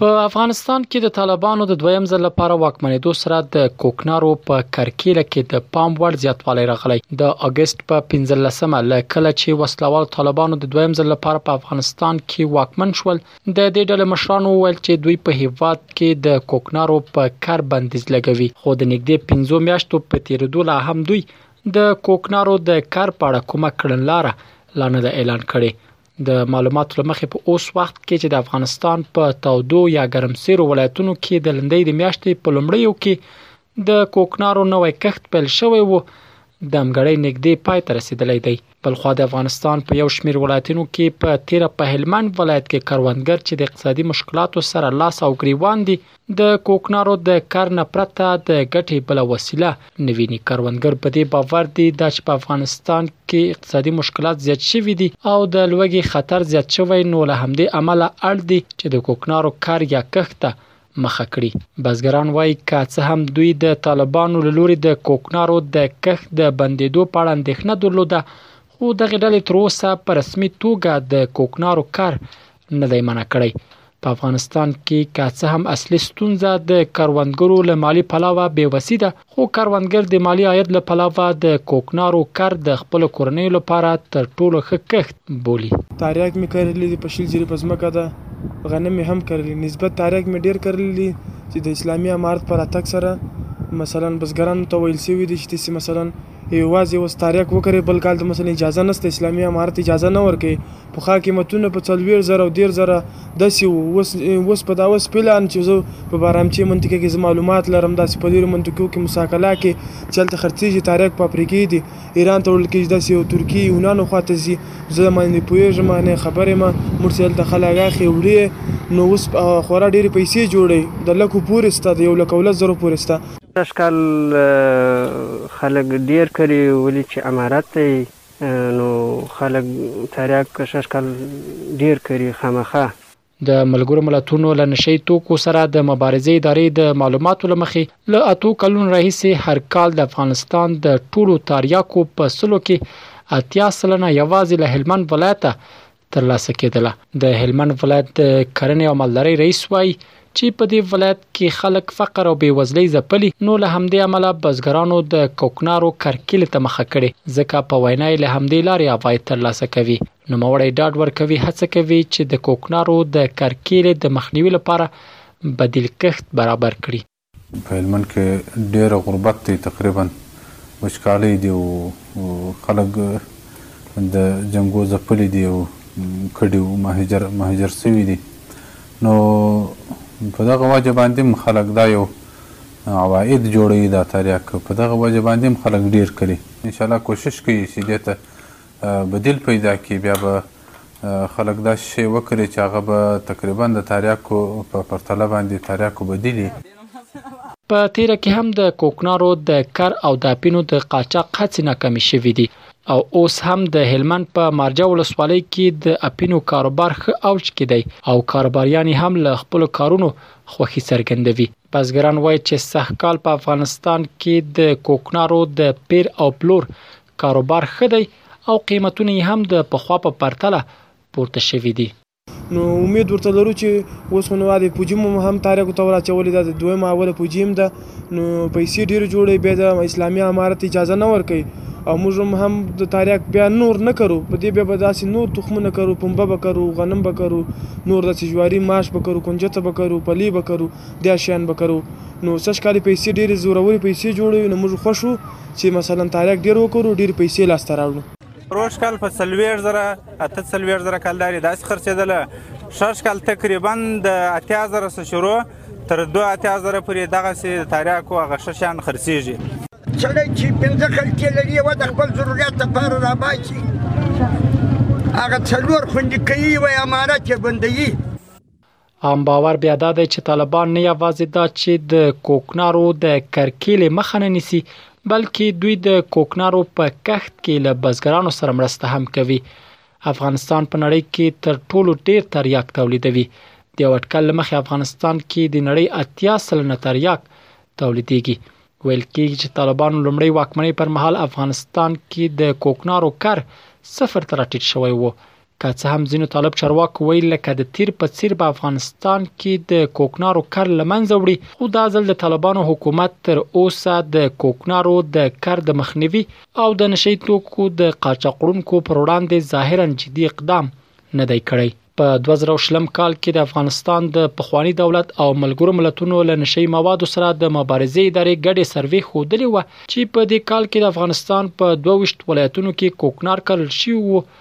په افغانستان کې د طالبانو د دویم ځل لپاره واکمنېدو سره د کوکنارو په کرکیله کې د پام وړ زیاتوالی راغلی د اگست په 15مه له کله چې وسلوال طالبانو د دویم ځل لپاره په افغانستان کې واکمن شول د دې ډلې مشرانو وویل چې دوی په هیواد کې د کوکنارو په کر بندیز لګوي خو د نږدې 15 میاشتو په تیریدو لا هم دوی د کوکنارو د کر په اړه کومه کړنلاره لا نه اعلان کړې د معلوماتو لمخې په اوس وخت کې چې د افغانستان په تودو یا ګرمسیرو ولایتونو کې د لندۍ د میاشتې په لومړیو کې د کوکنارو نوې کښت پیل شوی وو د امګړۍ نږدې پای ته رسیدلې دی بل خو د افغانستان په یو شمیر ولایتونو کې په تیر په هلمند ولایت کې کروندګر چې د اقتصادي مشکلاتو سره لاس او ګریوان دي د کوکنارو د کر نه پرته د ګټې بل وسیله نه ویني کروندګر په دې باور دي دا چې په افغانستان کې اقتصادي مشکلات زیات شوي دي او د لوګي خطر زیات شوی نو له همدې امله اړ دي چې د کوکنارو کر یا کښت ته مخه کړي بزګران وایي که څه هم دوی د طالبانو له لوري د کوکنارو د کښت د بندیدو په اړه اندېښنه درلوده خو دغه ډلې تر اوسه په رسمي توګه د کوکنارو کر نه دی منع کړی. په افغانستان کې که څه هم اصلي ستونزه د کروندګرو له مالي پلاوه بېوسي ده، خو کروندګر د مالي عاید له پلاوه د کوکنارو کر د خپلو کورنیو لپاره تر ټولو ښه کښت بولي. تاریاک مې کرلي دي، په شل جریبه ځمکه ده، غنم مې هم کرلي، نسبت تاریاک مې ډېر کرلي دي چې د اسلامي امارت په راتګ سره مثلاً بزګرانو ته ویل شوي دي چې تاسې مثلاً یواځې اوس تاریاک وکرې بل کال ته مثلا اجازه نشته اسلامي امارت اجازه نه ورکوي پخوا قیمتونه په څلوېښت زره او دېرش زره داسې وو اوس اوس په داوس پلان چې زه په بارامچې منطقه کې زه معلومات لرم داسې په لرې منطقو کې مساکلا کې چې هلته خرڅېږي تاریاک په افریقې دي ایران ته وړل کېږي داسې یو ترکیې یونانو خوا ته ځي زه باندې پوهېږم نه خبر یم موږ چې هلته خلک اخلي وړي نو اوس خورا ډېرې پیسې جوړوي د لکو پورې شته د یو لک او لس زرو پورې شته سږ کال خلګ ډیر کری ولی چی امارت دی نو خلګ تریاک که سږ کال ډیر کری خامخا. د ملګرو ملتونو له نشهيي توکو سره د مبارزې ادارې د معلوماتو له مخې، له اتو کلونو راهیسې هر کال د افغانستان د ټولو تاریاکو په سلو کې اتیا سلنه یوازې له هلمند ولایته ترلاسه کېدله. د هلمند ولایت د کرنې او مالدارۍ رئیس وايي، چې په دې ولایت کې خلک فقر او بې وزلۍ ځپلي، نو له همدې امله بزګرانو د کوکنارو کرکیلې ته مخه کړې، ځکه په وینا یې له همدې لارې عواید ترلاسه کوي. نوموړی ډاډ ورکوي، هڅه کوي، چې د کوکنارو د کرکیلې د مخنیوي لپاره بدیل کښت برابر کړي. په هلمند کې ډېر غربت دی، تقریباً وچکالۍ دي او خلک د جنګو ځپلي دي او کډي او مهاجر مهاجر شوي دي، نو په دغه وجه باندې هم خلک دا یو عواید جوړوي دا تریاک، په دغه وجه باندې هم خلک ډېر کري، انشاءالله کوشش کوي چې دې ته بدیل پیدا کړي بیا به خلک داسې شی وکري چې هغه به تقریبا د تاریاکو په پرتله باندې تاریاکو بدیلي. په تېره کې هم د کوکنارو د کر او داپینو د قاچاق هڅې ناکامې شوې دي او اوس هم د هلمند په مارجه ولسوالۍ کې د اپینو کاروبار ښه اوج کې دی او کاروباریان یې هم له خپلو کارونو خوښي څرګندوي. بزګران وايي چې سږکال په افغانستان کې د کوکنارو د پېر او پلور کاروبار ښه دی او قیمتونه یې هم د پخوا په پرتله پورته شوي دي. نو امید ورته لرو چې اوس خو نو عادي پوجي مو هم تاریکو ته وراچولې دا دویمه اوله پوجي هم ده نو پیسې ډېرې جوړوي بیا د اسلامي امارت اجازه نه ورکوي او موږ هم هم د تاریک بیا نور نه کرو په دې بیا به داسې نور تخمونه کرو پنبه به کرو غنم به کرو نور داسې جواري ماش به کرو کنجته به کرو پلې به کرو دا شیان به کرو نو سږ کال یې پیسې ډېرې زورورې پیسې جوړوي نو موږ خوښ وو چی مثلا تاریک ډیر وکرو ډیر پیسی لاس ته راوړو. روش کال په څلوېښت زره اته څلوېښت زره کال داری داسی خرڅیدله شش کال تقریبا د اتیا زره څخه شروع تر دوه اتیا زره پوری دغسی د تاریکو هغه ښه شیان خرڅیږی. سړی چی پنځه خلکی لری یوه د خپل ضروریات لپاره راباسی هغه څلور خوندی کوی یوه امارت یی بندوی. عام باور بیا دا دی چې طالبان نه یوازې دا چې د کوکنارو د کرکیلې مخه نه نیسي بلکې دوی د کوکنارو په کښت کې له بزګرانو سره مرسته هم کوي افغانستان په نړۍ کې تر ټولو ډیر تریاک تولیدوي د یو اټکل لمخې افغانستان کې د نړۍ اتیا سلنه تریاک تولیدېږي ویل کېږي چې طالبانو لومړۍ واکمنۍ پر مهال افغانستان کې د کوکنارو کر صفر ته راټیټ شوی و که څه هم ځینو طالب چارواکو ویل که د تیر په څیر به افغانستان کې د کوکنارو کر لمنځه وړي خو دا ځل د طالبانو حکومت تر اوسه د کوکنارو د کر د مخنیوي او د نشي توکو د قاچاقړونکو پر وړاندې ظاهرا جدي اقدام نه دی کړی په 2020 کال کې د افغانستان د پخوانی دولت او ملګرو ملتونو له نشي موادو سره د مبارزې ادارې ګډې سروې خودلې و چې په دې کال کې د افغانستان په 22 ولایتونو کې کوکنار کرل شوی وو